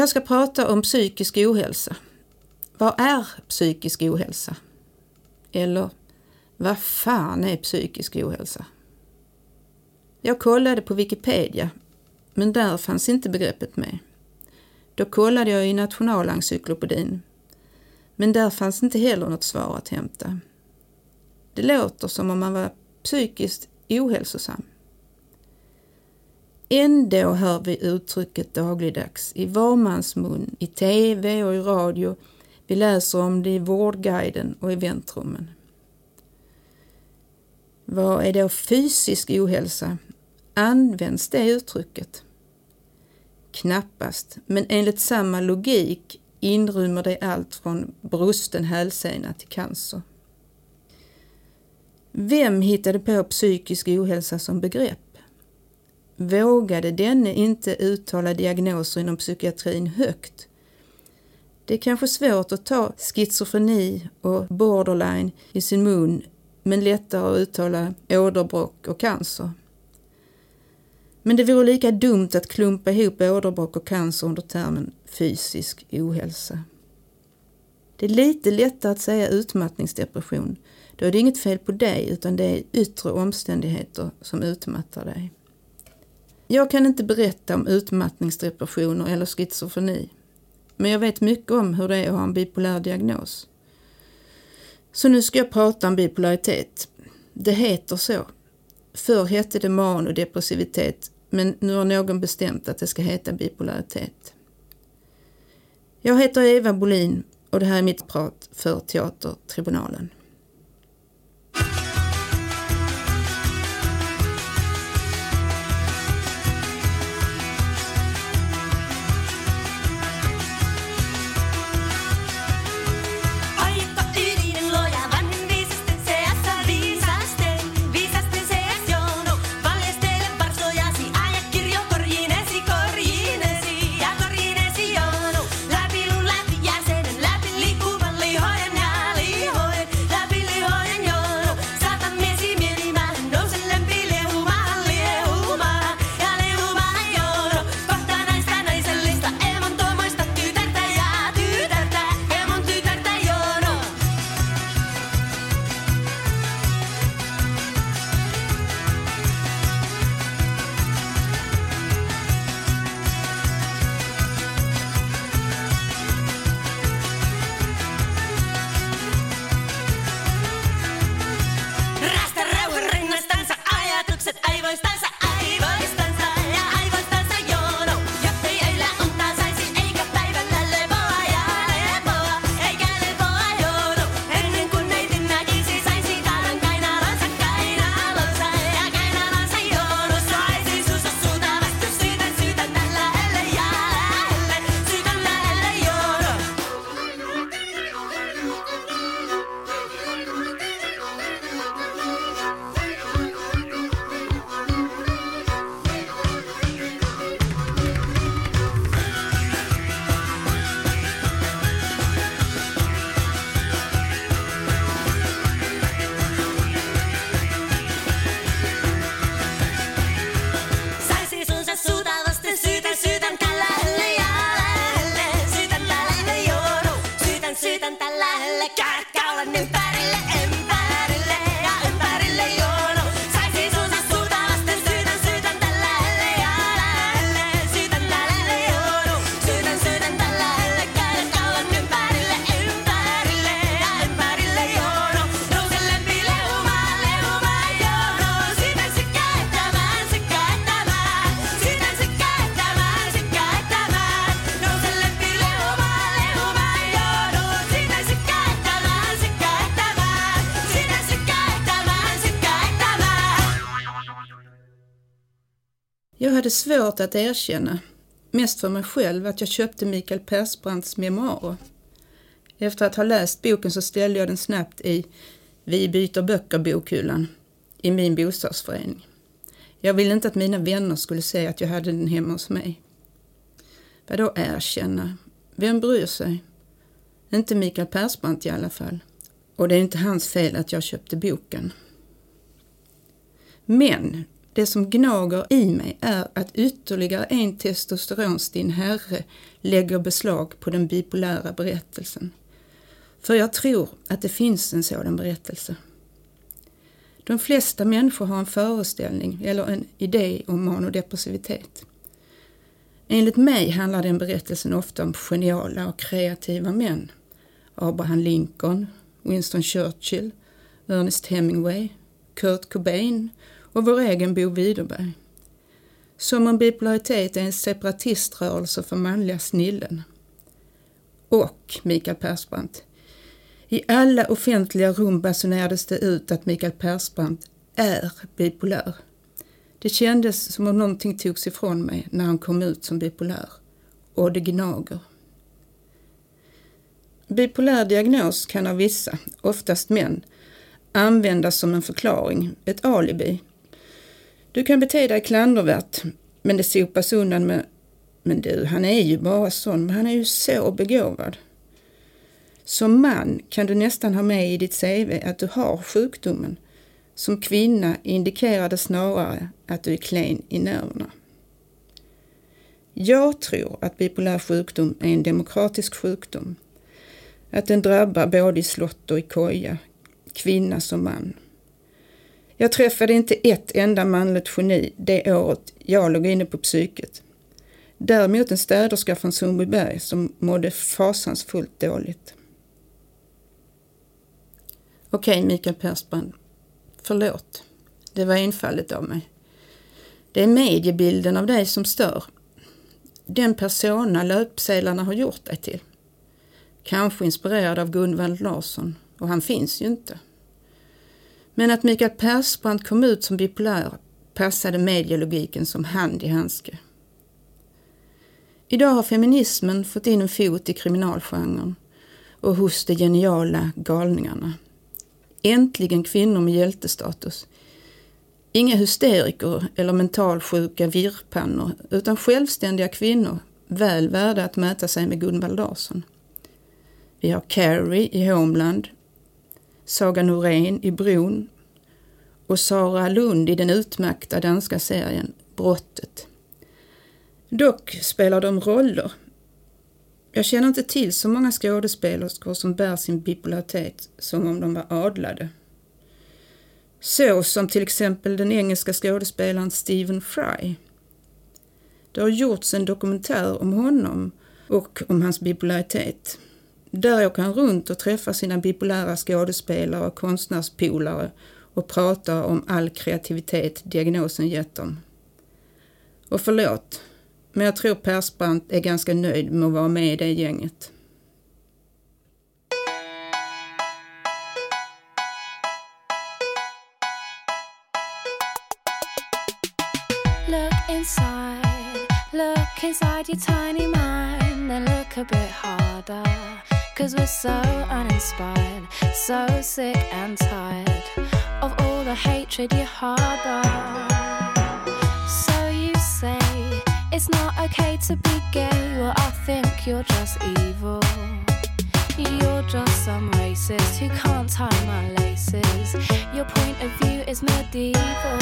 Jag ska prata om psykisk ohälsa. Vad är psykisk ohälsa? Eller vad fan är psykisk ohälsa? Jag kollade på Wikipedia, men där fanns inte begreppet med. Då kollade jag i Nationalencyklopedin, men där fanns inte heller något svar att hämta. Det låter som om man var psykiskt ohälsosam. Ändå hör vi uttrycket dagligdags i var mans mun, i tv och i radio. Vi läser om det i Vårdguiden och i väntrummen. Vad är då fysisk ohälsa? Används det uttrycket? Knappast, men enligt samma logik inrymmer det allt från brusten hälsena till cancer. Vem hittade på psykisk ohälsa som begrepp? Vågade denne inte uttala diagnoser inom psykiatrin högt? Det är kanske svårt att ta schizofreni och borderline i sin mun men lättare att uttala åderbråck och cancer. Men det vore lika dumt att klumpa ihop åderbråck och cancer under termen fysisk ohälsa. Det är lite lättare att säga utmattningsdepression. Då är det inget fel på dig utan det är yttre omständigheter som utmattar dig. Jag kan inte berätta om utmattningsdepressioner eller schizofreni. Men jag vet mycket om hur det är att ha en bipolär diagnos. Så nu ska jag prata om bipolaritet. Det heter så. Förr hette det manodepressivitet men nu har någon bestämt att det ska heta bipolaritet. Jag heter Eva Bolin och det här är mitt prat för Teatertribunalen. Hade svårt att erkänna, mest för mig själv, att jag köpte Mikael Persbrandts memoarer. Efter att ha läst boken så ställde jag den snabbt i Vi byter böcker-bokhyllan i min bostadsförening. Jag ville inte att mina vänner skulle se att jag hade den hemma hos mig. Vadå erkänna? Vem bryr sig? Inte Mikael Persbrandt i alla fall. Och det är inte hans fel att jag köpte boken. Men det som gnager i mig är att ytterligare en testosteronstinn herre lägger beslag på den bipolära berättelsen. För jag tror att det finns en sådan berättelse. De flesta människor har en föreställning eller en idé om manodepressivitet. Enligt mig handlar den berättelsen ofta om geniala och kreativa män. Abraham Lincoln, Winston Churchill, Ernest Hemingway, Kurt Cobain och vår egen Bo Widerberg. Som om bipolaritet är en separatiströrelse för manliga snillen. Och Mikael Persbrandt. I alla offentliga rum basunerades det ut att Mikael Persbrandt är bipolär. Det kändes som om någonting togs ifrån mig när han kom ut som bipolär. Och det gnager. Bipolär diagnos kan av vissa, oftast män, användas som en förklaring, ett alibi. Du kan bete dig klandervärt, men det sopas undan med men du, han är ju bara sån, men han är ju så begåvad. Som man kan du nästan ha med i ditt CV att du har sjukdomen. Som kvinna indikerar det snarare att du är klen i nerverna. Jag tror att bipolär sjukdom är en demokratisk sjukdom. Att den drabbar både i slott och i koja, kvinna som man. Jag träffade inte ett enda manligt geni det året jag låg inne på psyket. Däremot en städerska från Sundbyberg som mådde fasansfullt dåligt. Okej, Mikael Persbrandt. Förlåt. Det var enfaldigt av mig. Det är mediebilden av dig som stör. Den persona löpsedlarna har gjort dig till. Kanske inspirerad av Gunvald Larsson, och han finns ju inte. Men att Mikael Persbrandt kom ut som bipolär passade medielogiken som hand i handske. Idag har feminismen fått in en fot i kriminalgenren och hos de geniala galningarna. Äntligen kvinnor med hjältestatus. Inga hysteriker eller mentalsjuka virrpannor utan självständiga kvinnor väl värda att mäta sig med Gunvald Larsson. Vi har Carrie i Homeland, Saga Norén i Bron och Sara Lund i den utmärkta danska serien Brottet. Dock spelar de roller. Jag känner inte till så många skådespelerskor som bär sin bipolaritet som om de var adlade. Så som till exempel den engelska skådespelaren Stephen Fry. Det har gjorts en dokumentär om honom och om hans bipolaritet. Där åker han runt och träffar sina bipolära skådespelare och konstnärspolare och pratar om all kreativitet diagnosen gett dem. Och förlåt, men jag tror Persbrandt är ganska nöjd med att vara med i det gänget. Cause we're so uninspired, so sick and tired of all the hatred you harbor. So you say it's not okay to be gay, well, I think you're just evil. You're just some racist who can't tie my laces. Your point of view is medieval.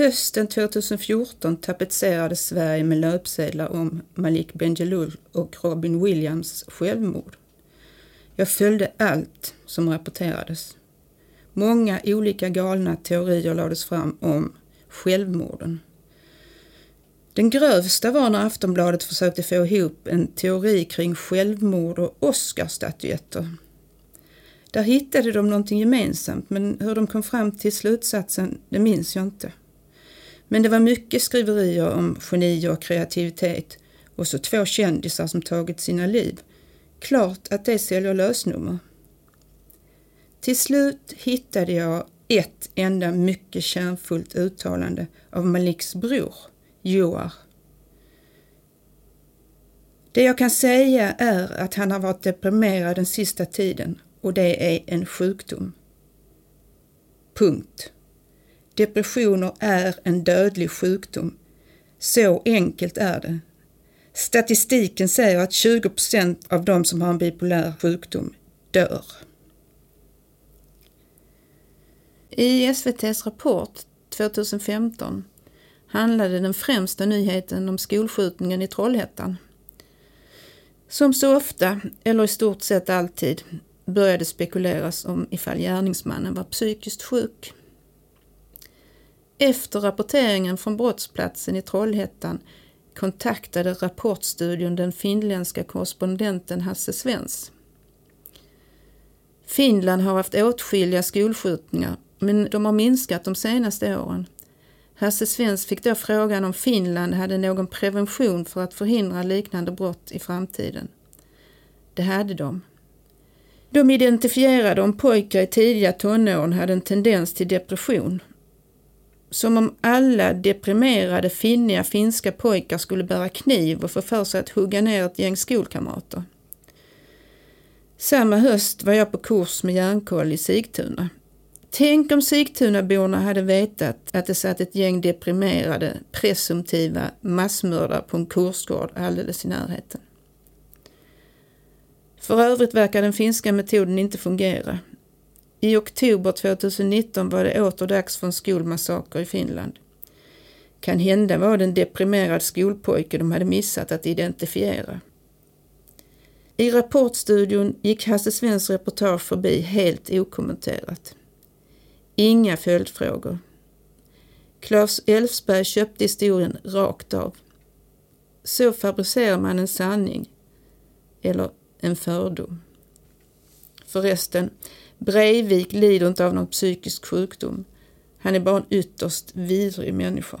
Hösten 2014 tapetserades Sverige med löpsedlar om Malik Bendjelloul och Robin Williams självmord. Jag följde allt som rapporterades. Många olika galna teorier lades fram om självmorden. Den grövsta var när Aftonbladet försökte få ihop en teori kring självmord och Oscarsstatyetter. Där hittade de någonting gemensamt men hur de kom fram till slutsatsen, det minns jag inte. Men det var mycket skriverier om geni och kreativitet och så två kändisar som tagit sina liv. Klart att det säljer lösnummer. Till slut hittade jag ett enda mycket kärnfullt uttalande av Maliks bror, Joar. Det jag kan säga är att han har varit deprimerad den sista tiden och det är en sjukdom. Punkt. Depressioner är en dödlig sjukdom. Så enkelt är det. Statistiken säger att 20 procent av de som har en bipolär sjukdom dör. I SVTs rapport 2015 handlade den främsta nyheten om skolskjutningen i Trollhättan. Som så ofta, eller i stort sett alltid, började spekuleras om ifall gärningsmannen var psykiskt sjuk. Efter rapporteringen från brottsplatsen i Trollhättan kontaktade Rapportstudion den finländska korrespondenten Hasse Svens. Finland har haft åtskilliga skolskjutningar men de har minskat de senaste åren. Hasse Svens fick då frågan om Finland hade någon prevention för att förhindra liknande brott i framtiden. Det hade de. De identifierade om pojkar i tidiga tonåren hade en tendens till depression. Som om alla deprimerade finniga finska pojkar skulle bära kniv och få för sig att hugga ner ett gäng skolkamrater. Samma höst var jag på kurs med järnkoll i Sigtuna. Tänk om Sigtunaborna hade vetat att det satt ett gäng deprimerade, presumtiva massmördare på en kursgård alldeles i närheten. För övrigt verkar den finska metoden inte fungera. I oktober 2019 var det åter dags för en skolmassaker i Finland. Kan hända var det en deprimerad skolpojke de hade missat att identifiera. I Rapportstudion gick Hasse Svens reportage förbi helt okommenterat. Inga följdfrågor. Claes Elfsberg köpte historien rakt av. Så fabricerar man en sanning. Eller en fördom. Förresten, Breivik lider inte av någon psykisk sjukdom. Han är bara en ytterst vidrig människa.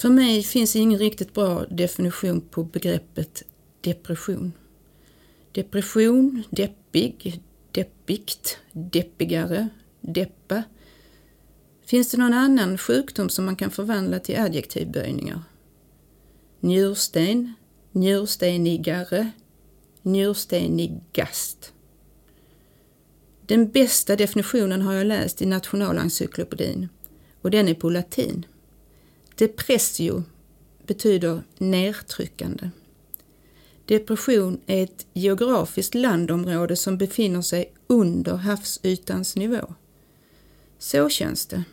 För mig finns ingen riktigt bra definition på begreppet depression. Depression, deppig, deppigt, deppigare, deppa. Finns det någon annan sjukdom som man kan förvandla till adjektivböjningar? Njursten, njurstenigare, njurstenigast. Den bästa definitionen har jag läst i Nationalencyklopedin och den är på latin. Depressio betyder nedtryckande. Depression är ett geografiskt landområde som befinner sig under havsytans nivå. Så känns det.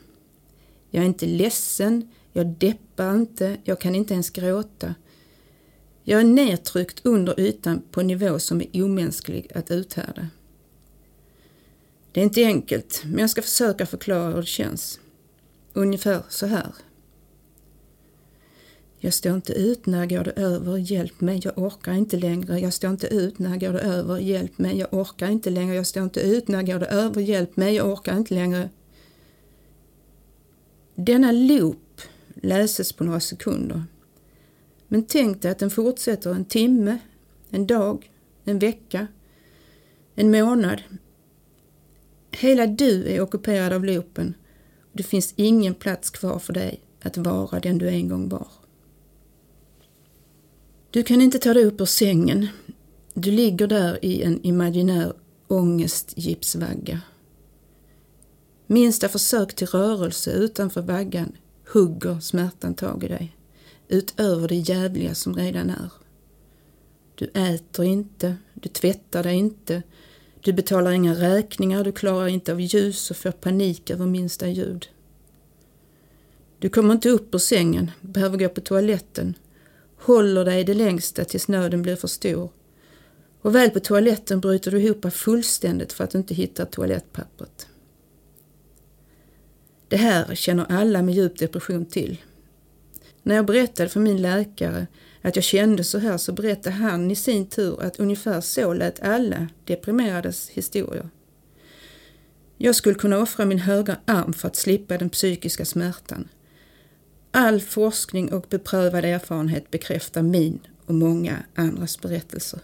Jag är inte ledsen, jag deppar inte, jag kan inte ens gråta. Jag är nedtryckt under ytan på en nivå som är omänsklig att uthärda. Det är inte enkelt, men jag ska försöka förklara hur det känns. Ungefär så här. Jag står inte ut, när går det över? Hjälp mig, jag orkar inte längre. Jag står inte ut, när går det över? Hjälp mig, jag orkar inte längre. Jag står inte ut, när går det över? Hjälp mig, jag orkar inte längre. Denna loop läses på några sekunder. Men tänk dig att den fortsätter en timme, en dag, en vecka, en månad. Hela du är ockuperad av loopen och det finns ingen plats kvar för dig att vara den du en gång var. Du kan inte ta dig upp ur sängen. Du ligger där i en imaginär ångestgipsvagga. Minsta försök till rörelse utanför vaggan hugger smärtan tag i dig, utöver det jävliga som redan är. Du äter inte, du tvättar dig inte, du betalar inga räkningar, du klarar inte av ljus och får panik över minsta ljud. Du kommer inte upp ur sängen, behöver gå på toaletten, håller dig det längsta tills nöden blir för stor. Och väl på toaletten bryter du ihop fullständigt för att du inte hittar toalettpappret. Det här känner alla med djup depression till. När jag berättade för min läkare att jag kände så här så berättade han i sin tur att ungefär så lät alla deprimerades historier. Jag skulle kunna offra min högra arm för att slippa den psykiska smärtan. All forskning och beprövad erfarenhet bekräftar min och många andras berättelser.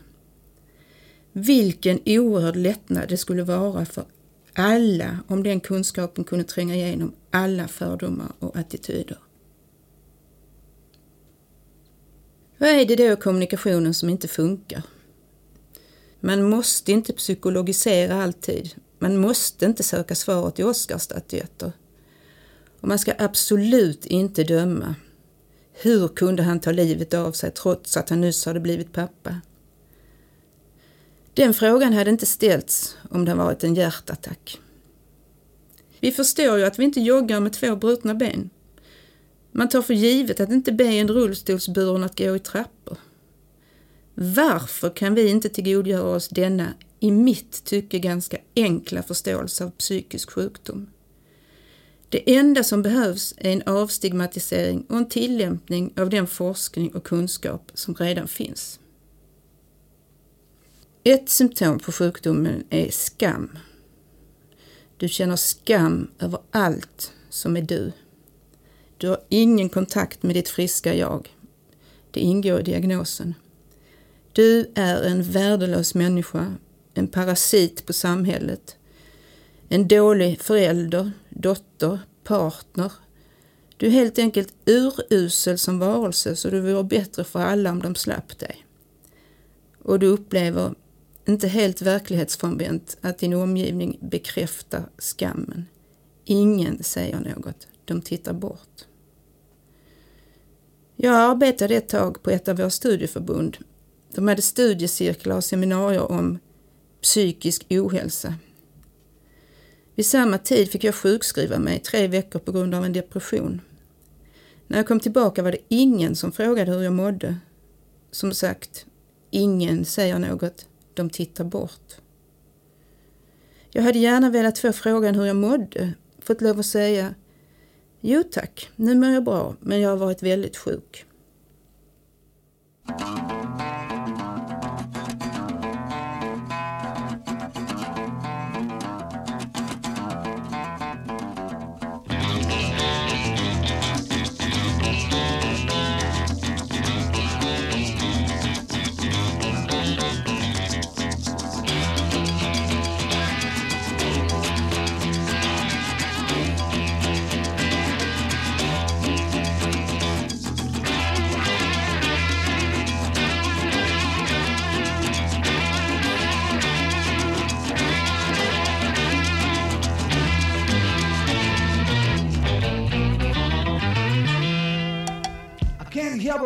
Vilken oerhörd lättnad det skulle vara för alla om den kunskapen kunde tränga igenom alla fördomar och attityder. Vad är det då i kommunikationen som inte funkar? Man måste inte psykologisera alltid. Man måste inte söka svaret i Oscarsstatyetter. Och man ska absolut inte döma. Hur kunde han ta livet av sig trots att han nyss hade blivit pappa? Den frågan hade inte ställts om det varit en hjärtattack. Vi förstår ju att vi inte joggar med två brutna ben. Man tar för givet att inte be en rullstolsburen att gå i trappor. Varför kan vi inte tillgodogöra oss denna, i mitt tycke ganska enkla förståelse av psykisk sjukdom? Det enda som behövs är en avstigmatisering och en tillämpning av den forskning och kunskap som redan finns. Ett symptom på sjukdomen är skam. Du känner skam över allt som är du. Du har ingen kontakt med ditt friska jag. Det ingår i diagnosen. Du är en värdelös människa, en parasit på samhället, en dålig förälder, dotter, partner. Du är helt enkelt urusel som varelse så det vore bättre för alla om de slapp dig. Och du upplever inte helt verklighetsfrånvänt att din omgivning bekräftar skammen. Ingen säger något, de tittar bort. Jag arbetade ett tag på ett av våra studieförbund. De hade studiecirklar och seminarier om psykisk ohälsa. Vid samma tid fick jag sjukskriva mig tre veckor på grund av en depression. När jag kom tillbaka var det ingen som frågade hur jag mådde. Som sagt, ingen säger något de tittar bort. Jag hade gärna velat få frågan hur jag mådde, fått lov att säga Jo tack, nu mår jag bra, men jag har varit väldigt sjuk.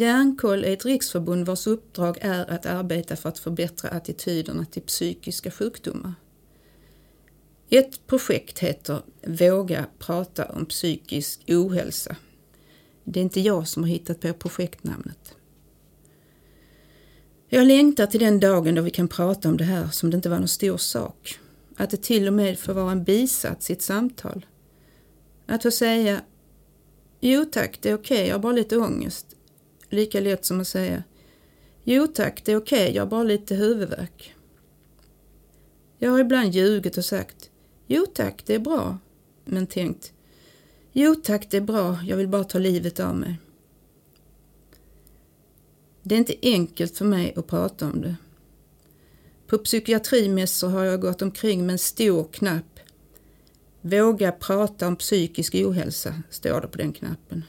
Hjärnkoll är ett riksförbund vars uppdrag är att arbeta för att förbättra attityderna till psykiska sjukdomar. Ett projekt heter Våga prata om psykisk ohälsa. Det är inte jag som har hittat på projektnamnet. Jag längtar till den dagen då vi kan prata om det här som det inte var någon stor sak. Att det till och med får vara en bisats i ett samtal. Att få säga Jo tack, det är okej, jag har bara lite ångest. Lika lätt som att säga Jo tack, det är okej, jag har bara lite huvudvärk. Jag har ibland ljugit och sagt Jo tack, det är bra. Men tänkt Jo tack, det är bra, jag vill bara ta livet av mig. Det är inte enkelt för mig att prata om det. På psykiatrimässor har jag gått omkring med en stor knapp. Våga prata om psykisk ohälsa, står det på den knappen.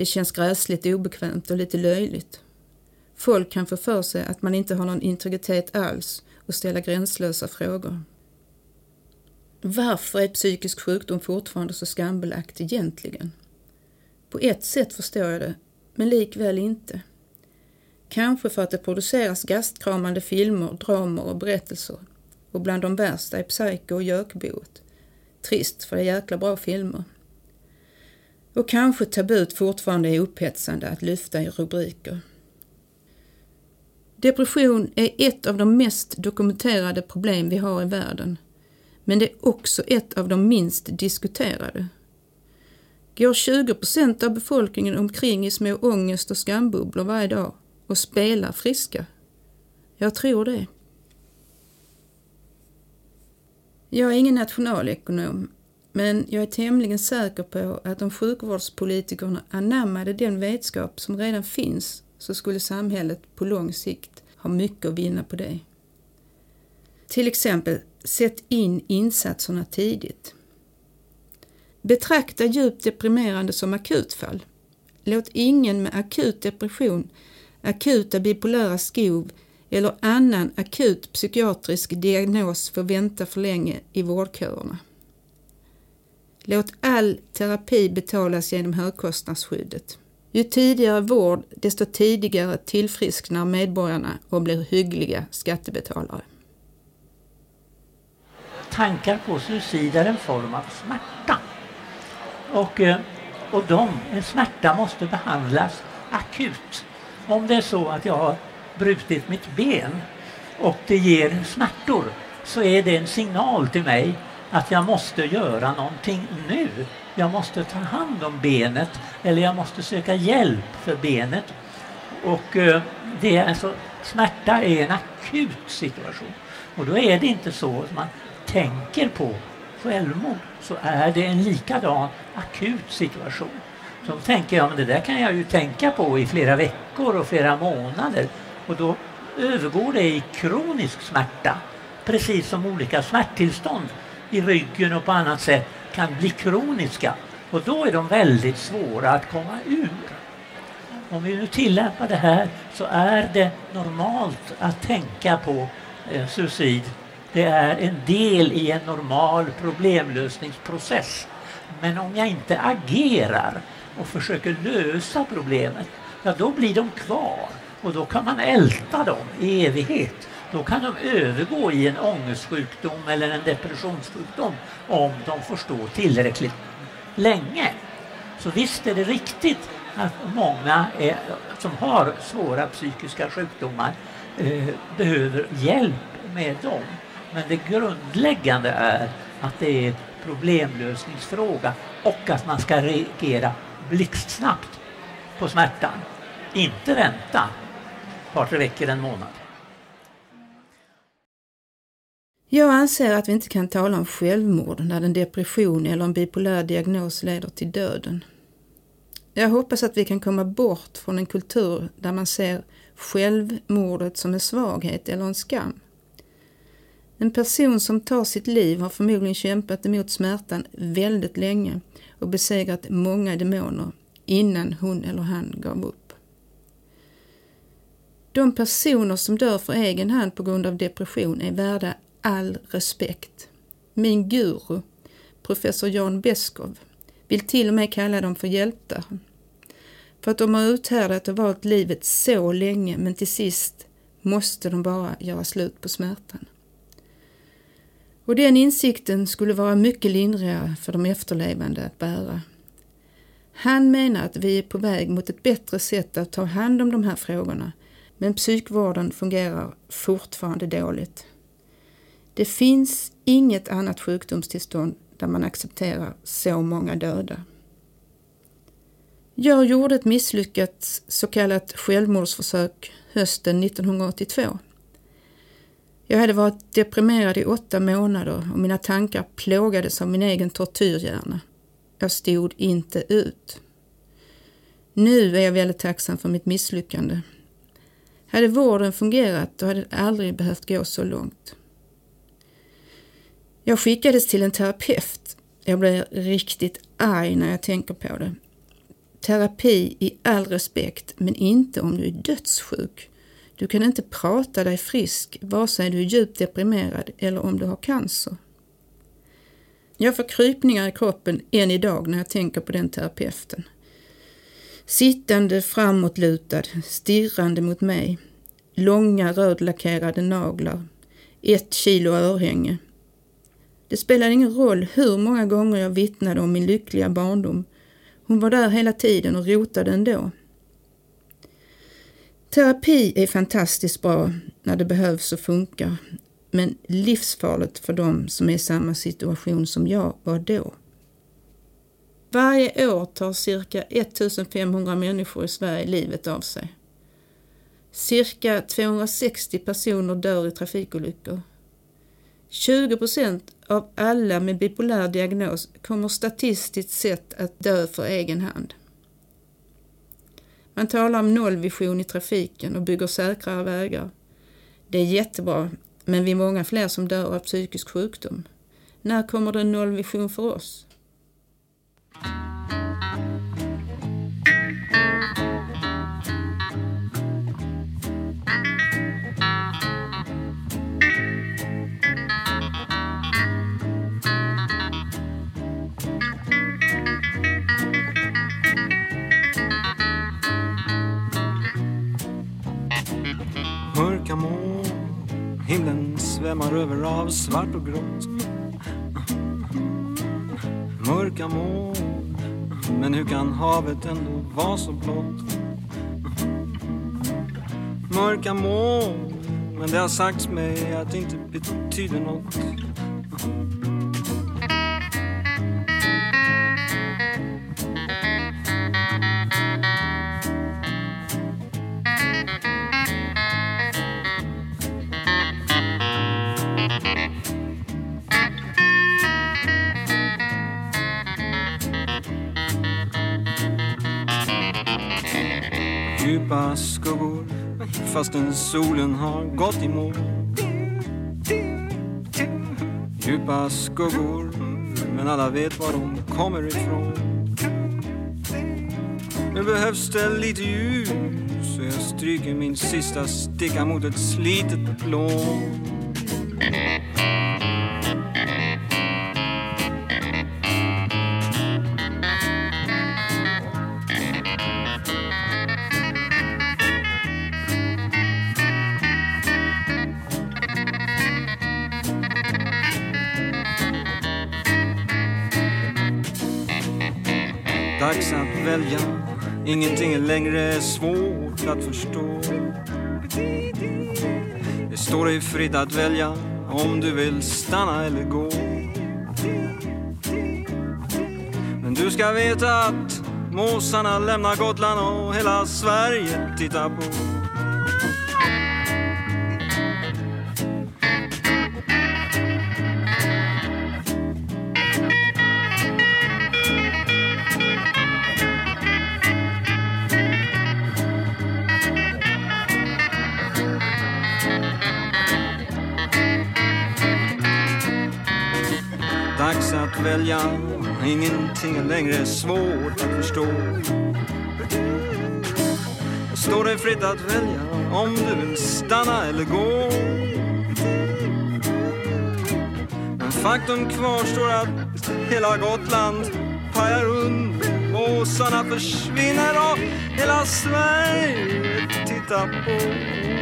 Det känns gräsligt obekvämt och lite löjligt. Folk kan få för sig att man inte har någon integritet alls och ställa gränslösa frågor. Varför är psykisk sjukdom fortfarande så skambelagt egentligen? På ett sätt förstår jag det, men likväl inte. Kanske för att det produceras gastkramande filmer, dramer och berättelser och bland de värsta är Psycho och Gökboet. Trist, för det är jäkla bra filmer. Och kanske tabut fortfarande är upphetsande att lyfta i rubriker. Depression är ett av de mest dokumenterade problem vi har i världen. Men det är också ett av de minst diskuterade. Går 20 procent av befolkningen omkring i små ångest och skambubblor varje dag och spelar friska? Jag tror det. Jag är ingen nationalekonom, men jag är tämligen säker på att om sjukvårdspolitikerna anammade den vetskap som redan finns så skulle samhället på lång sikt ha mycket att vinna på det. Till exempel, sätt in insatserna tidigt. Betrakta djupt deprimerande som akutfall. Låt ingen med akut depression, akuta bipolära skov eller annan akut psykiatrisk diagnos få vänta för länge i vårdköerna. Låt all terapi betalas genom högkostnadsskyddet. Ju tidigare vård, desto tidigare tillfrisknar medborgarna och blir hyggliga skattebetalare. Tankar på suicid är en form av smärta. Och, eh, och de, en smärta måste behandlas akut. Om det är så att jag har brutit mitt ben och det ger smärtor så är det en signal till mig att jag måste göra någonting nu. Jag måste ta hand om benet eller jag måste söka hjälp för benet. Och eh, det är alltså, smärta är en akut situation. Och då är det inte så att man tänker på självmord så är det en likadan akut situation. Då tänker jag, men det där kan jag ju tänka på i flera veckor och flera månader. Och då övergår det i kronisk smärta. Precis som olika smärttillstånd i ryggen och på annat sätt kan bli kroniska. Och då är de väldigt svåra att komma ur. Om vi nu tillämpar det här så är det normalt att tänka på eh, suicid. Det är en del i en normal problemlösningsprocess. Men om jag inte agerar och försöker lösa problemet, ja då blir de kvar. Och då kan man älta dem i evighet. Då kan de övergå i en ångestsjukdom eller en depressionssjukdom om de får stå tillräckligt länge. Så visst är det riktigt att många är, som har svåra psykiska sjukdomar eh, behöver hjälp med dem. Men det grundläggande är att det är en problemlösningsfråga och att man ska reagera blixtsnabbt på smärtan. Inte vänta ett par, tre veckor, en månad. Jag anser att vi inte kan tala om självmord när en depression eller en bipolär diagnos leder till döden. Jag hoppas att vi kan komma bort från en kultur där man ser självmordet som en svaghet eller en skam. En person som tar sitt liv har förmodligen kämpat emot smärtan väldigt länge och besegrat många demoner innan hon eller han gav upp. De personer som dör för egen hand på grund av depression är värda all respekt. Min guru, professor Jan Beskow, vill till och med kalla dem för hjältar. För att de har uthärdat och valt livet så länge men till sist måste de bara göra slut på smärtan. Och den insikten skulle vara mycket lindrigare för de efterlevande att bära. Han menar att vi är på väg mot ett bättre sätt att ta hand om de här frågorna men psykvården fungerar fortfarande dåligt. Det finns inget annat sjukdomstillstånd där man accepterar så många döda. Jag gjorde ett misslyckat så kallat självmordsförsök hösten 1982. Jag hade varit deprimerad i åtta månader och mina tankar plågades av min egen tortyrhjärna. Jag stod inte ut. Nu är jag väldigt tacksam för mitt misslyckande. Hade vården fungerat då hade det aldrig behövt gå så långt. Jag skickades till en terapeut. Jag blir riktigt arg när jag tänker på det. Terapi i all respekt, men inte om du är dödssjuk. Du kan inte prata dig frisk vare sig du är djupt deprimerad eller om du har cancer. Jag får krypningar i kroppen än idag när jag tänker på den terapeuten. Sittande framåtlutad, stirrande mot mig. Långa rödlackerade naglar. Ett kilo örhänge. Det spelade ingen roll hur många gånger jag vittnade om min lyckliga barndom. Hon var där hela tiden och rotade ändå. Terapi är fantastiskt bra när det behövs och funkar, men livsfarligt för dem som är i samma situation som jag var då. Varje år tar cirka 1500 människor i Sverige livet av sig. Cirka 260 personer dör i trafikolyckor. 20 procent av alla med bipolär diagnos kommer statistiskt sett att dö för egen hand. Man talar om nollvision i trafiken och bygger säkrare vägar. Det är jättebra, men vi är många fler som dör av psykisk sjukdom. När kommer det en nollvision för oss? Svämmar över av svart och grått. Mörka moln, men hur kan havet ändå vara så blått? Mörka moln, men det har sagts mig att det inte betyder något. Skuggor fastän solen har gått i mål. Djupa skuggor, men alla vet var de kommer ifrån. Nu behövs det lite ljus så jag stryker min sista sticka mot ett slitet plån. Dags ingenting är längre svårt att förstå. Det står dig fritt att välja om du vill stanna eller gå. Men du ska veta att måsarna lämnar Gotland och hela Sverige tittar på. Ingenting är längre svårt att förstå. Det står dig fritt att välja om du vill stanna eller gå. Men faktum kvarstår att hela Gotland pajar under. Måsarna försvinner och hela Sverige tittar på.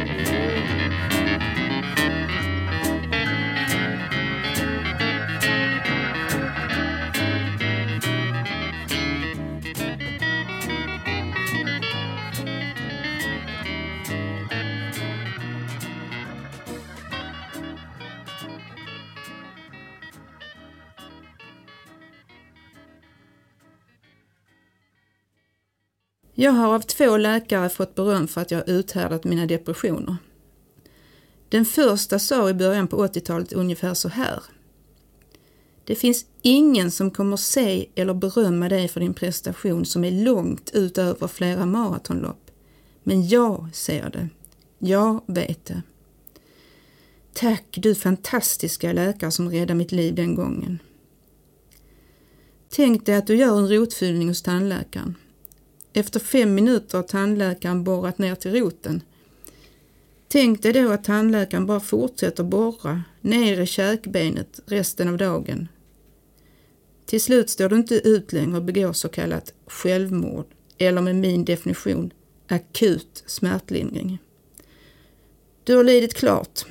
Jag har av två läkare fått beröm för att jag uthärdat mina depressioner. Den första sa i början på 80-talet ungefär så här. Det finns ingen som kommer se eller berömma dig för din prestation som är långt utöver flera maratonlopp. Men jag ser det. Jag vet det. Tack du fantastiska läkare som räddade mitt liv den gången. Tänk dig att du gör en rotfyllning hos tandläkaren. Efter fem minuter har tandläkaren borrat ner till roten. Tänk dig då att tandläkaren bara fortsätter borra ner i käkbenet resten av dagen. Till slut står du inte ut längre och begår så kallat självmord eller med min definition akut smärtlindring. Du har lidit klart.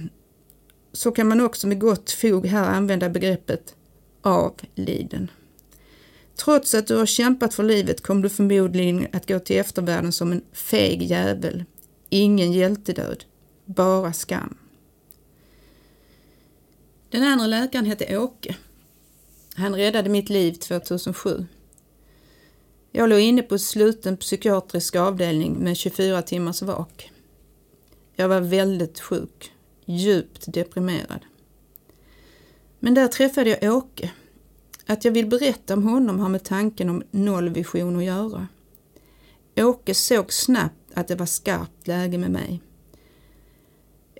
Så kan man också med gott fog här använda begreppet avliden. Trots att du har kämpat för livet kommer du förmodligen att gå till eftervärlden som en feg jävel. Ingen hjältedöd, bara skam. Den andra läkaren hette Åke. Han räddade mitt liv 2007. Jag låg inne på sluten psykiatrisk avdelning med 24 timmars vak. Jag var väldigt sjuk, djupt deprimerad. Men där träffade jag Åke att jag vill berätta om honom har med tanken om nollvision att göra. Åke såg snabbt att det var skarpt läge med mig.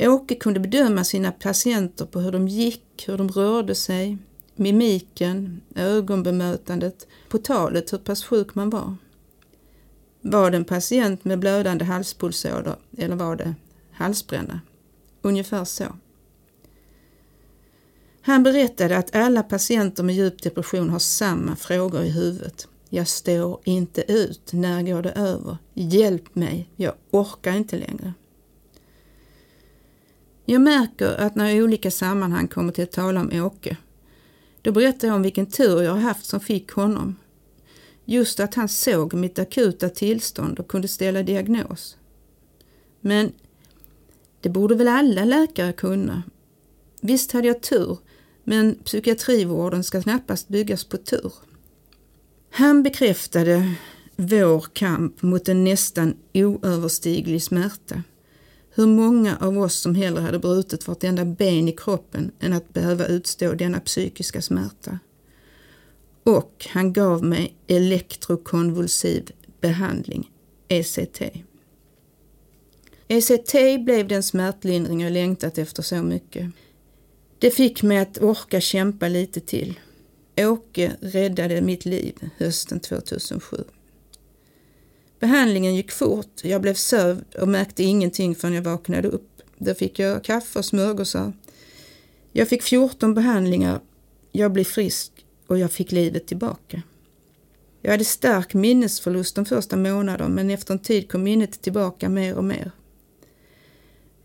Åke kunde bedöma sina patienter på hur de gick, hur de rörde sig, mimiken, ögonbemötandet, på talet hur pass sjuk man var. Var det en patient med blödande halspulsåder eller var det halsbränna? Ungefär så. Han berättade att alla patienter med djup depression har samma frågor i huvudet. Jag står inte ut. När går det över? Hjälp mig. Jag orkar inte längre. Jag märker att när jag i olika sammanhang kommer till att tala om Åke, då berättar jag om vilken tur jag har haft som fick honom. Just att han såg mitt akuta tillstånd och kunde ställa diagnos. Men det borde väl alla läkare kunna? Visst hade jag tur men psykiatrivården ska knappast byggas på tur. Han bekräftade vår kamp mot en nästan oöverstiglig smärta. Hur många av oss som hellre hade brutit vartenda ben i kroppen än att behöva utstå denna psykiska smärta. Och han gav mig elektrokonvulsiv behandling, ECT. ECT blev den smärtlindring jag längtat efter så mycket. Det fick mig att orka kämpa lite till. Åke räddade mitt liv hösten 2007. Behandlingen gick fort, jag blev sövd och märkte ingenting förrän jag vaknade upp. Då fick jag kaffe och smörgåsar. Jag fick 14 behandlingar, jag blev frisk och jag fick livet tillbaka. Jag hade stark minnesförlust de första månaderna men efter en tid kom minnet tillbaka mer och mer.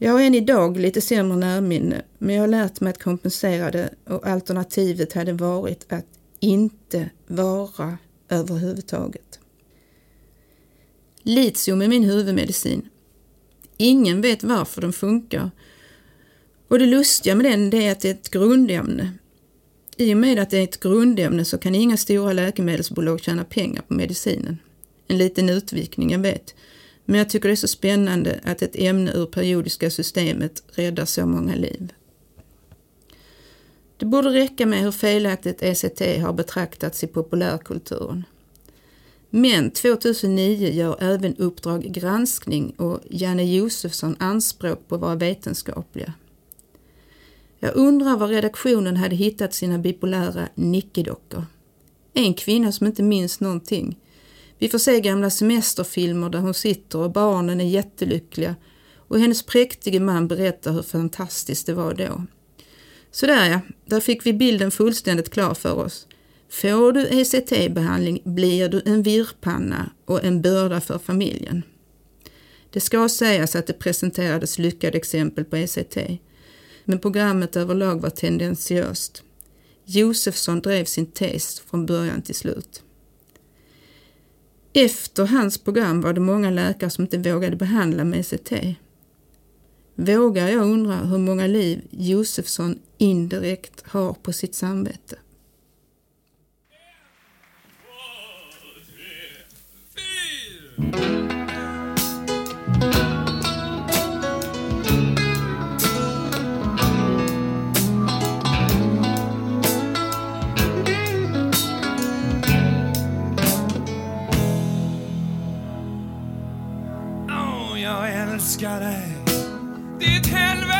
Jag har än idag lite sämre närminne men jag har lärt mig att kompensera det och alternativet hade varit att inte vara överhuvudtaget. Litium är min huvudmedicin. Ingen vet varför den funkar. Och det lustiga med den är att det är ett grundämne. I och med att det är ett grundämne så kan inga stora läkemedelsbolag tjäna pengar på medicinen. En liten utvikning, jag vet. Men jag tycker det är så spännande att ett ämne ur periodiska systemet räddar så många liv. Det borde räcka med hur felaktigt ECT har betraktats i populärkulturen. Men 2009 gör även Uppdrag granskning och Janne Josefsson anspråk på att vara vetenskapliga. Jag undrar var redaktionen hade hittat sina bipolära nickedockor. En kvinna som inte minns någonting. Vi får se gamla semesterfilmer där hon sitter och barnen är jättelyckliga och hennes präktige man berättar hur fantastiskt det var då. Sådär ja, där fick vi bilden fullständigt klar för oss. Får du ECT-behandling blir du en virrpanna och en börda för familjen. Det ska sägas att det presenterades lyckade exempel på ECT, men programmet överlag var tendentiöst. Josefsson drev sin tes från början till slut. Efter hans program var det många läkare som inte vågade behandla med ECT. Vågar jag undra hur många liv Josefsson indirekt har på sitt samvete? Åh, älskar dig. Ditt helvete.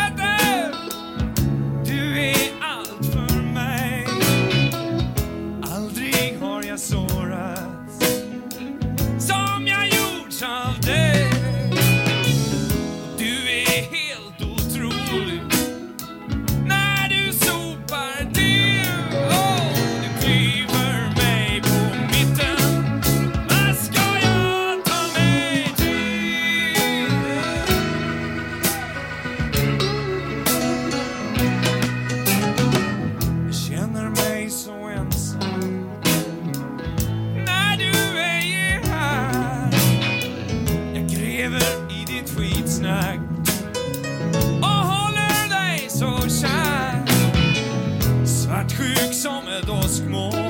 Ditt skitsnack och håller dig så kär. Svartsjuk som ett åskmoln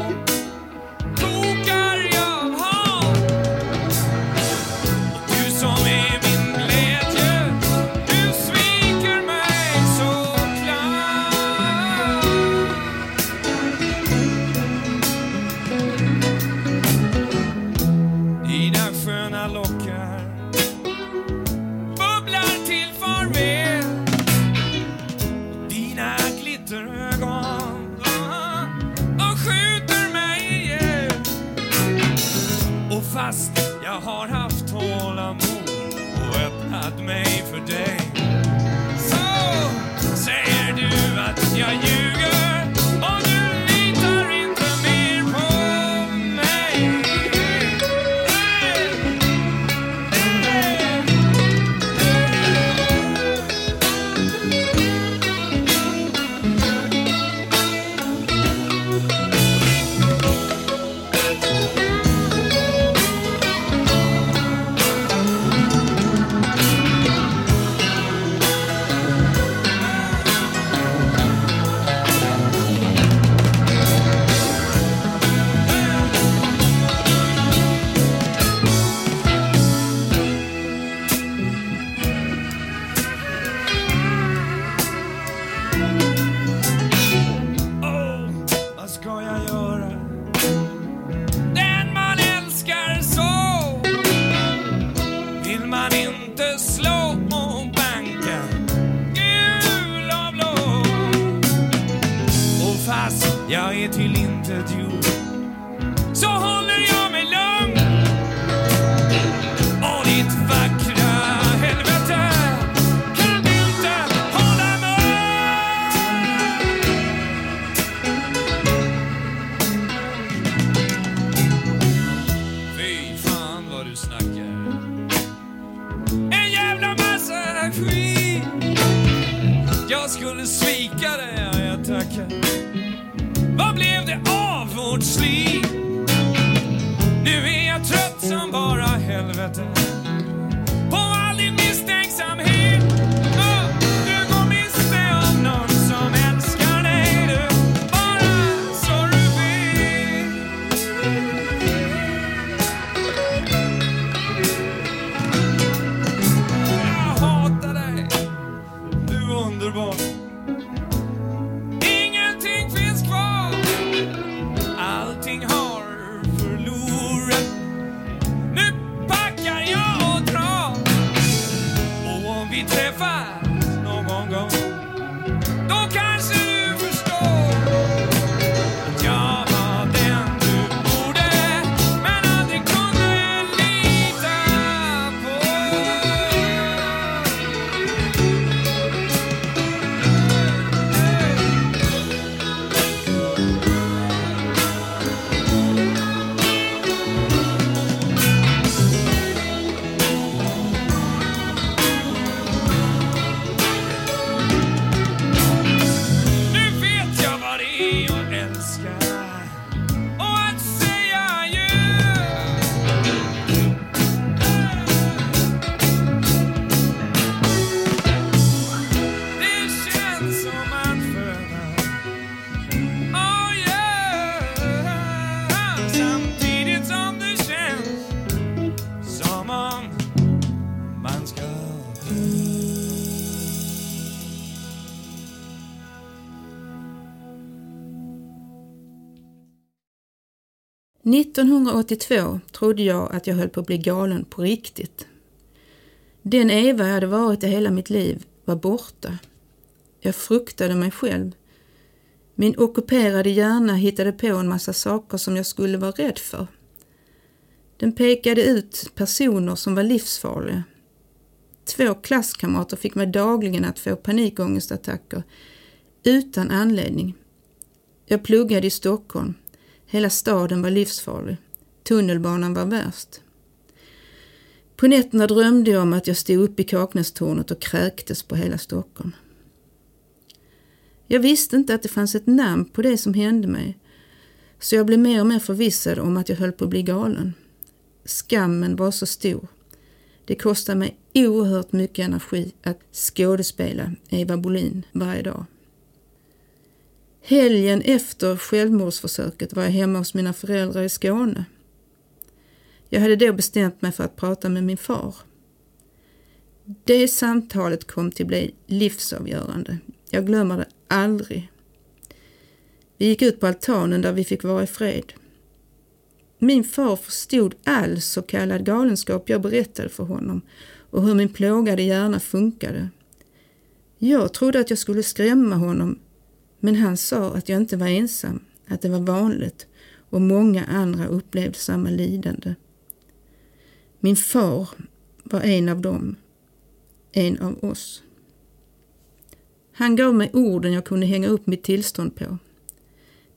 En jävla massa skit. Jag skulle svika dig, ja, jag tackar. Vad blev det av vårt slit? Nu är jag trött som bara helvete 1982 trodde jag att jag höll på att bli galen på riktigt. Den Eva jag hade varit i hela mitt liv var borta. Jag fruktade mig själv. Min ockuperade hjärna hittade på en massa saker som jag skulle vara rädd för. Den pekade ut personer som var livsfarliga. Två klasskamrater fick mig dagligen att få panikångestattacker utan anledning. Jag pluggade i Stockholm. Hela staden var livsfarlig. Tunnelbanan var värst. På nätterna drömde jag om att jag stod uppe i Kaknästornet och kräktes på hela Stockholm. Jag visste inte att det fanns ett namn på det som hände mig, så jag blev mer och mer förvissad om att jag höll på att bli galen. Skammen var så stor. Det kostade mig oerhört mycket energi att skådespela Eva Bolin varje dag. Helgen efter självmordsförsöket var jag hemma hos mina föräldrar i Skåne. Jag hade då bestämt mig för att prata med min far. Det samtalet kom till bli livsavgörande. Jag glömmer det aldrig. Vi gick ut på altanen där vi fick vara i fred. Min far förstod all så kallad galenskap jag berättade för honom och hur min plågade hjärna funkade. Jag trodde att jag skulle skrämma honom men han sa att jag inte var ensam, att det var vanligt och många andra upplevde samma lidande. Min far var en av dem, en av oss. Han gav mig orden jag kunde hänga upp mitt tillstånd på.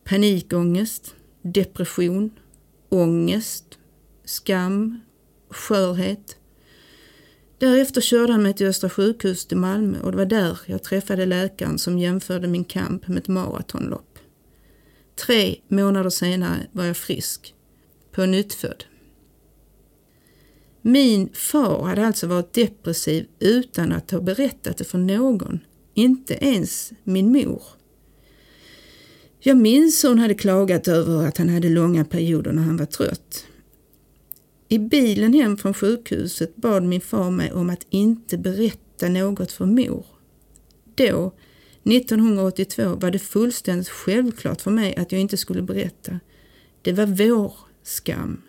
Panikångest, depression, ångest, skam, skörhet. Därefter körde han mig till Östra sjukhus till Malmö och det var där jag träffade läkaren som jämförde min kamp med ett maratonlopp. Tre månader senare var jag frisk, på nyttfödd. Min far hade alltså varit depressiv utan att ha berättat det för någon, inte ens min mor. Jag minns hur hon hade klagat över att han hade långa perioder när han var trött. I bilen hem från sjukhuset bad min far mig om att inte berätta något för mor. Då, 1982, var det fullständigt självklart för mig att jag inte skulle berätta. Det var vår skam.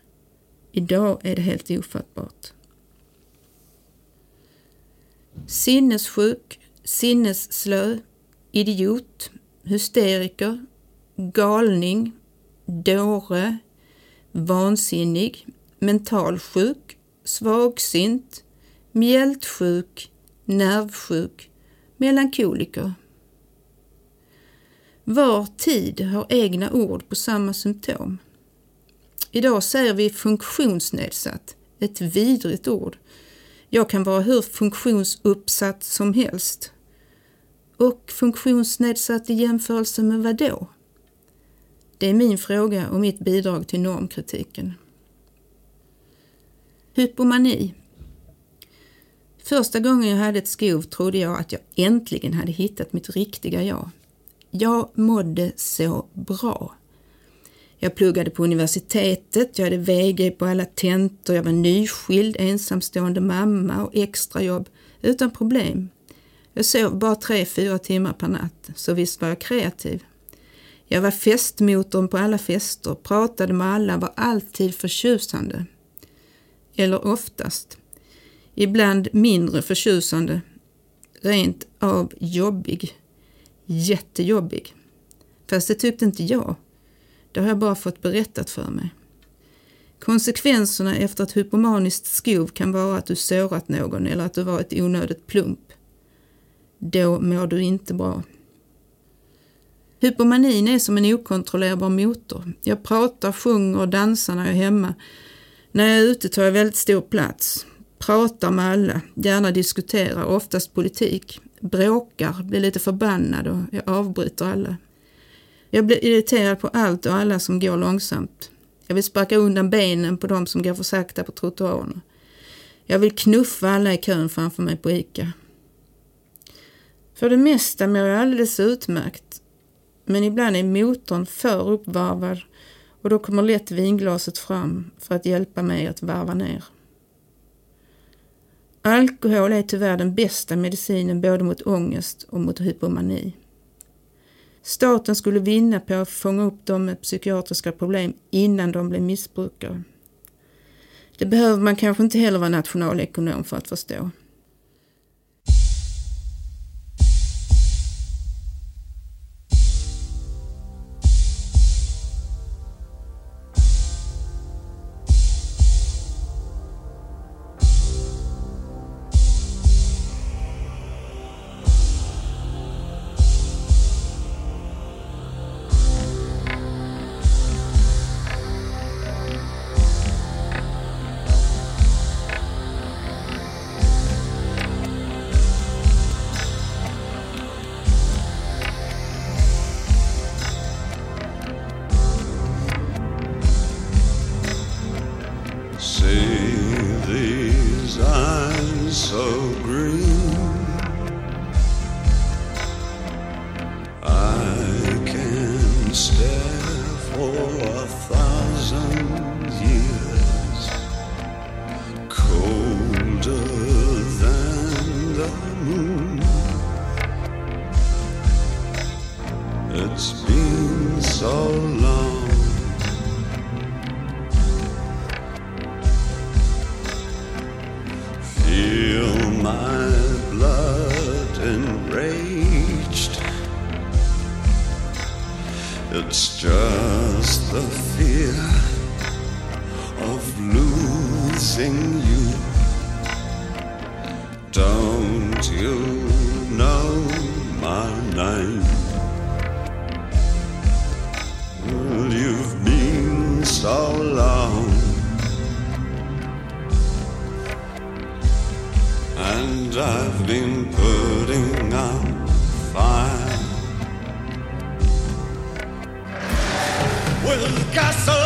Idag är det helt ofattbart. Sinnessjuk, sinnesslö, idiot, hysteriker, galning, dåre, vansinnig, mentalsjuk, svagsint, mjältsjuk, nervsjuk, melankoliker. Var tid har egna ord på samma symptom. Idag säger vi funktionsnedsatt, ett vidrigt ord. Jag kan vara hur funktionsuppsatt som helst. Och funktionsnedsatt i jämförelse med vad då? Det är min fråga och mitt bidrag till normkritiken. Hypomani. Första gången jag hade ett skov trodde jag att jag äntligen hade hittat mitt riktiga jag. Jag mådde så bra. Jag pluggade på universitetet, jag hade VG på alla tentor, jag var nyskild, ensamstående mamma och extrajobb utan problem. Jag sov bara tre, fyra timmar per natt, så visst var jag kreativ. Jag var festmotorn på alla fester, pratade med alla, var alltid förtjusande. Eller oftast. Ibland mindre förtjusande. Rent av jobbig. Jättejobbig. Fast det tyckte inte jag. Det har jag bara fått berättat för mig. Konsekvenserna efter ett hypomaniskt skov kan vara att du sårat någon eller att du var ett onödigt plump. Då mår du inte bra. Hypomanin är som en okontrollerbar motor. Jag pratar, sjunger och dansar när jag är hemma. När jag är ute tar jag väldigt stor plats. Pratar med alla, gärna diskuterar, oftast politik. Bråkar, blir lite förbannad och jag avbryter alla. Jag blir irriterad på allt och alla som går långsamt. Jag vill sparka undan benen på de som går för sakta på trottoarerna. Jag vill knuffa alla i kön framför mig på ICA. För det mesta mår jag alldeles utmärkt. Men ibland är motorn för uppvarvad och då kommer lätt vinglaset fram för att hjälpa mig att varva ner. Alkohol är tyvärr den bästa medicinen både mot ångest och mot hypomani. Staten skulle vinna på att fånga upp dem med psykiatriska problem innan de blir missbrukare. Det behöver man kanske inte heller vara nationalekonom för att förstå. fracaso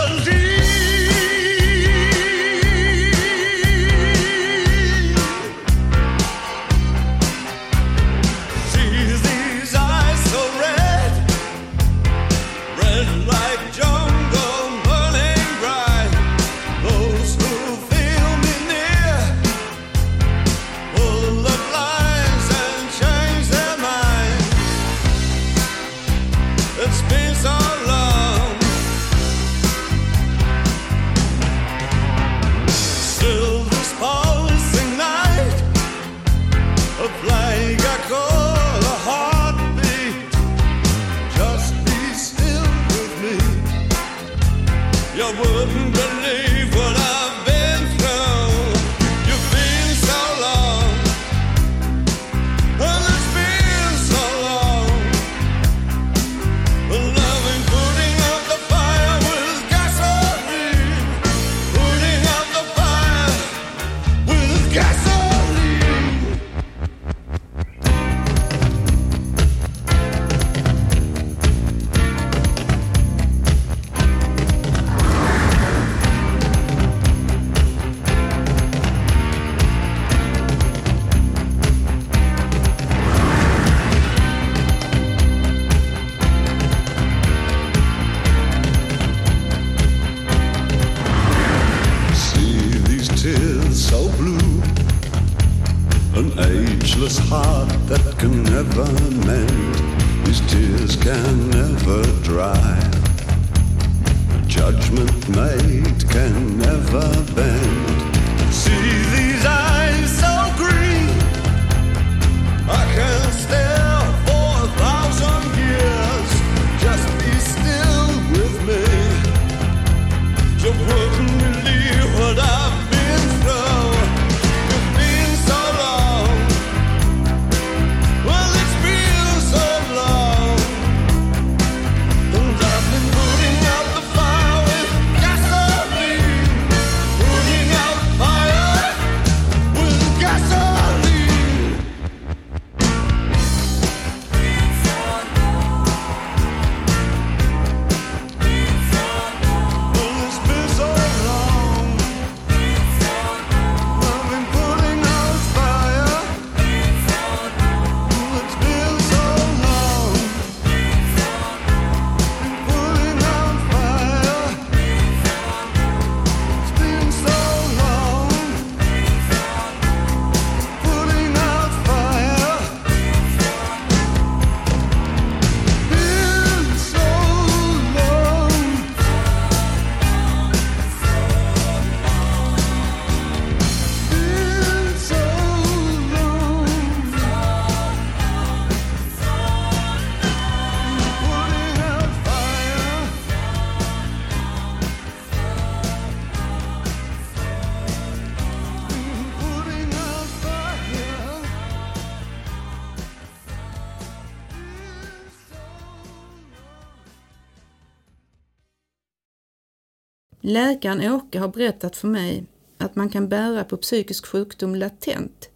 Läkaren Åke har berättat för mig att man kan bära på psykisk sjukdom latent,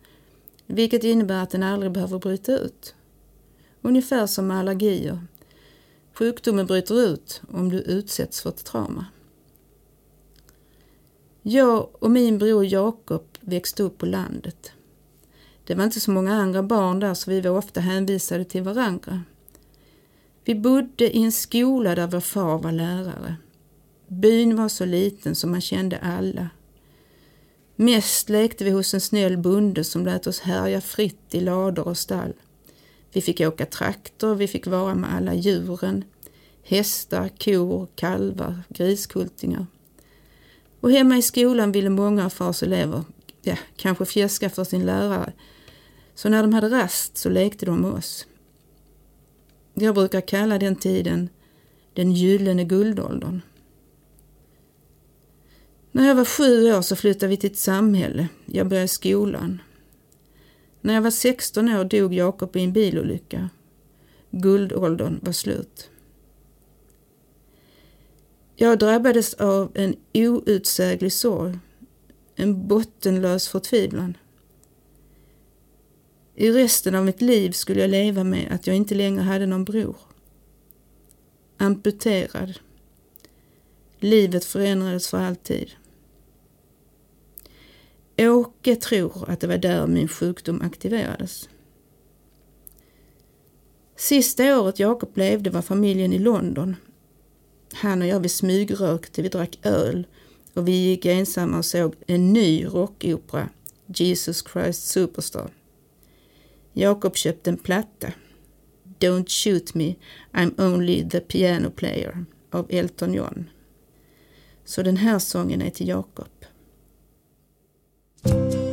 vilket innebär att den aldrig behöver bryta ut. Ungefär som med allergier. Sjukdomen bryter ut om du utsätts för ett trauma. Jag och min bror Jakob växte upp på landet. Det var inte så många andra barn där så vi var ofta hänvisade till varandra. Vi bodde i en skola där vår far var lärare. Byn var så liten så man kände alla. Mest lekte vi hos en snäll bonde som lät oss härja fritt i lador och stall. Vi fick åka traktor, vi fick vara med alla djuren. Hästar, kor, kalvar, griskultingar. Och hemma i skolan ville många av fars elever, ja, kanske fjäska för sin lärare. Så när de hade rast så lekte de med oss. Jag brukar kalla den tiden den gyllene guldåldern. När jag var sju år så flyttade vi till ett samhälle. Jag började skolan. När jag var 16 år dog Jakob i en bilolycka. Guldåldern var slut. Jag drabbades av en outsäglig sorg, en bottenlös förtvivlan. I resten av mitt liv skulle jag leva med att jag inte längre hade någon bror. Amputerad. Livet förändrades för alltid. Åke tror att det var där min sjukdom aktiverades. Sista året Jakob levde var familjen i London. Han och jag vi smygrökte, vi drack öl och vi gick ensamma och såg en ny rockopera, Jesus Christ Superstar. Jakob köpte en platta, Don't shoot me, I'm only the piano player av Elton John. Så den här sången är till Jakob. you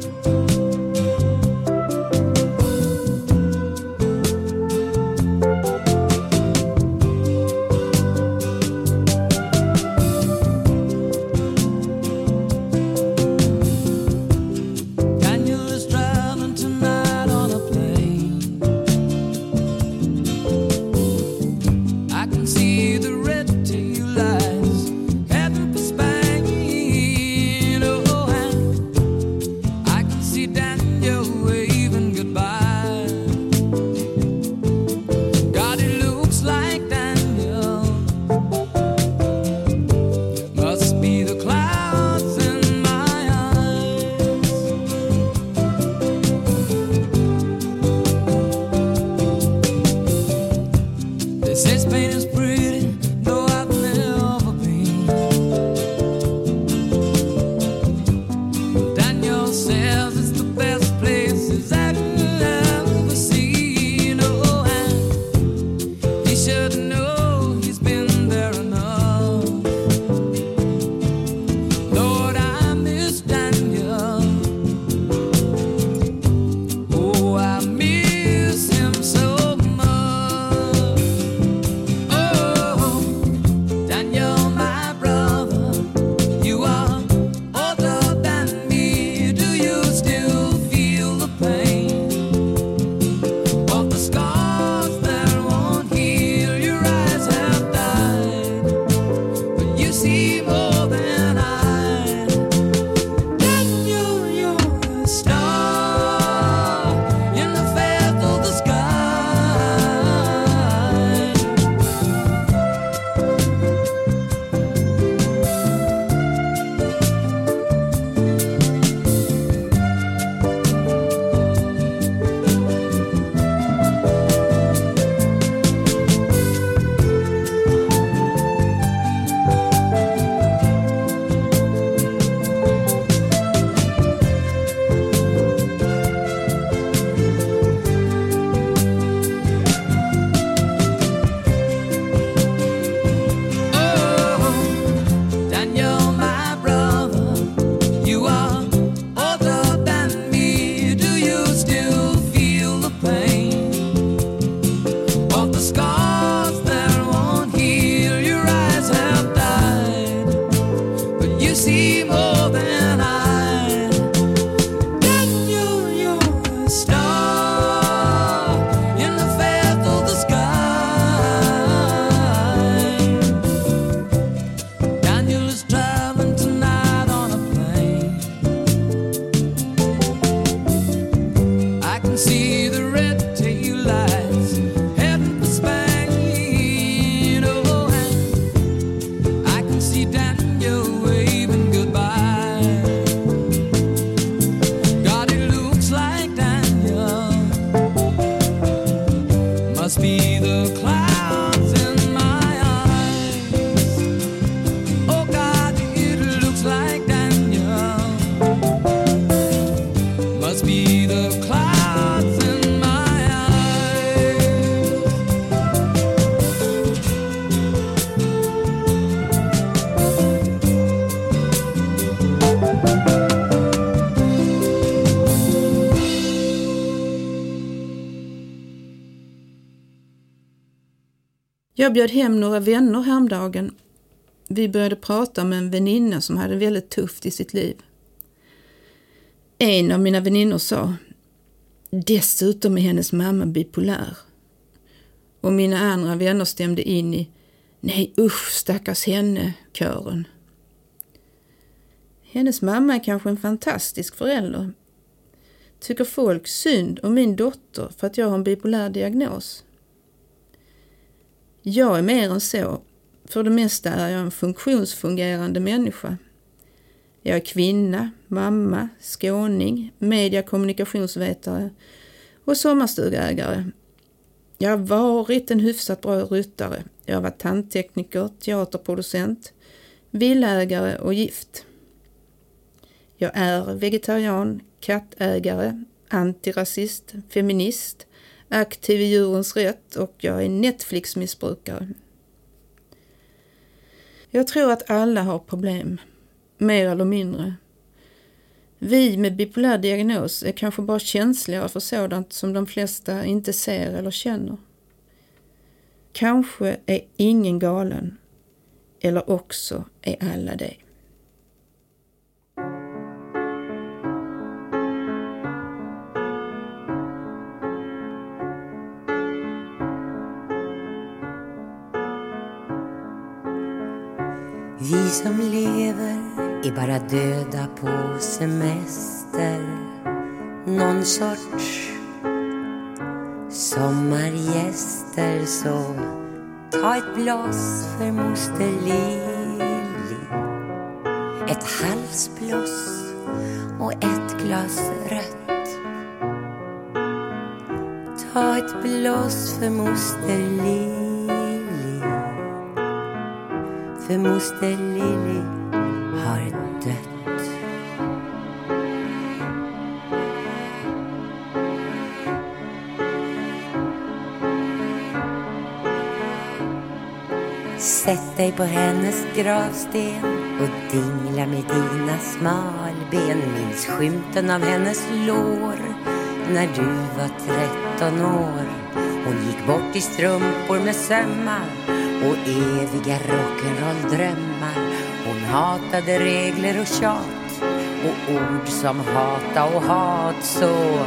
Jag bjöd hem några vänner häromdagen. Vi började prata med en väninna som hade väldigt tufft i sitt liv. En av mina väninnor sa, dessutom är hennes mamma bipolär. Och mina andra vänner stämde in i, nej usch stackars henne, kören. Hennes mamma är kanske en fantastisk förälder. Tycker folk synd om min dotter för att jag har en bipolär diagnos? Jag är mer än så. För det mesta är jag en funktionsfungerande människa. Jag är kvinna, mamma, skåning, media kommunikationsvetare och sommarstugägare. Jag har varit en hyfsat bra ryttare. Jag har varit tandtekniker, teaterproducent, villägare och gift. Jag är vegetarian, kattägare, antirasist, feminist, aktiv i djurens rätt och jag är Netflix-missbrukare. Jag tror att alla har problem, mer eller mindre. Vi med bipolär diagnos är kanske bara känsligare för sådant som de flesta inte ser eller känner. Kanske är ingen galen, eller också är alla det. Vi som lever är bara döda på semester. Någon sorts sommargäster Så ta ett glas för moster Lili. Ett halsbloss och ett glas rött. Ta ett blås för moster Lili. För moster Lili har dött. Sätt dig på hennes gravsten och dingla med dina smalben. Minns skymten av hennes lår när du var tretton år. Hon gick bort i strumpor med sömmar och eviga rock'n'roll-drömmar. Hon hatade regler och tjat och ord som hata och hat. Så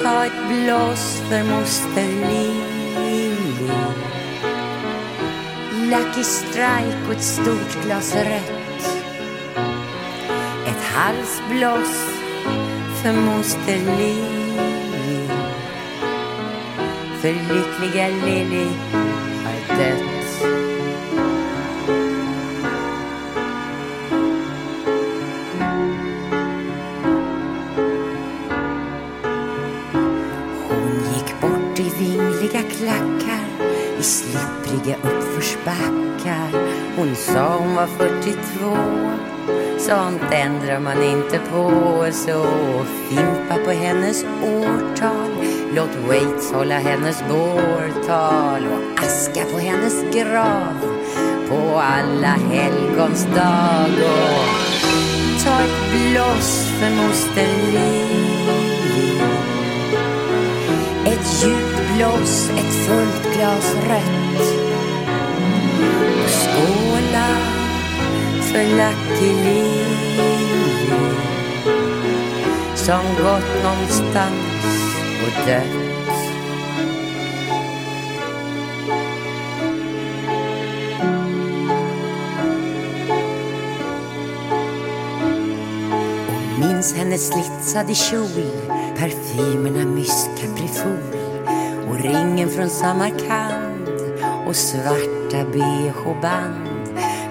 ta ett blås för moster Lili. Lucky Strike och ett stort glas rött. Ett halsbloss för moster Lili. För lyckliga Lili har. Hon gick bort i vingliga klackar i slippriga uppförsbackar. Hon sa hon var 42. Sånt ändrar man inte på. Så fimpa på hennes årtal. Låt Waits hålla hennes bårtal. Och aska på hennes grav på alla helgons dag. Och ta ett bloss för moster Lili. Ett djupt blås, ett fullt glas rött. Och skåla för Lucky Lili som gått någonstans och dött. Och minns hennes slitsade kjol, parfymerna mysk kaprifol och ringen från Samarkand och svarta bh-band.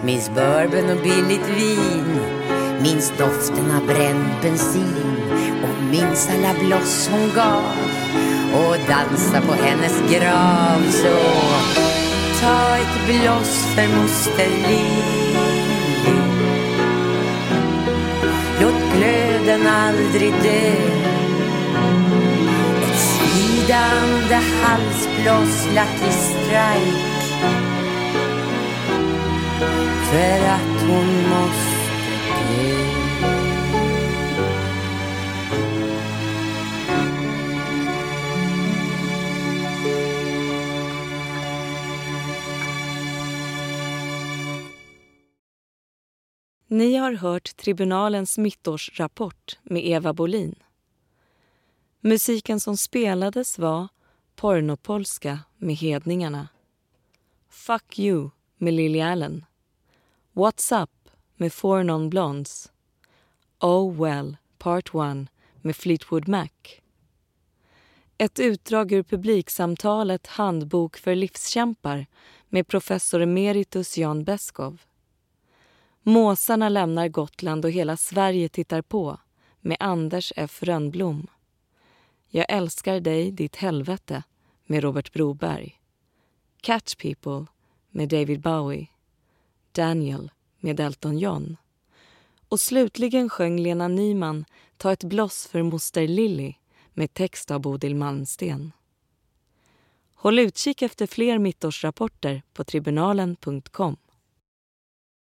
Minns bourbon och billigt vin, minns doften av bränd bensin minns alla bloss hon gav och dansa på hennes grav. Så ta ett bloss för moster Lili. Låt glöden aldrig dö ett svidande halsblås Lucky Strike för att hon måste har hört Tribunalens mittårsrapport med Eva Bolin. Musiken som spelades var Pornopolska med Hedningarna. Fuck You med Lily Allen. What's Up med Four Non Blondes. Oh Well Part one med Fleetwood Mac. Ett utdrag ur publiksamtalet Handbok för livskämpar med professor emeritus Jan Beskow. Måsarna lämnar Gotland och hela Sverige tittar på med Anders F Rönnblom. Jag älskar dig, ditt helvete med Robert Broberg. Catch People med David Bowie. Daniel med Elton John. Och slutligen sjöng Lena Nyman Ta ett bloss för moster Lilly med text av Bodil Malmsten. Håll utkik efter fler mittårsrapporter på tribunalen.com.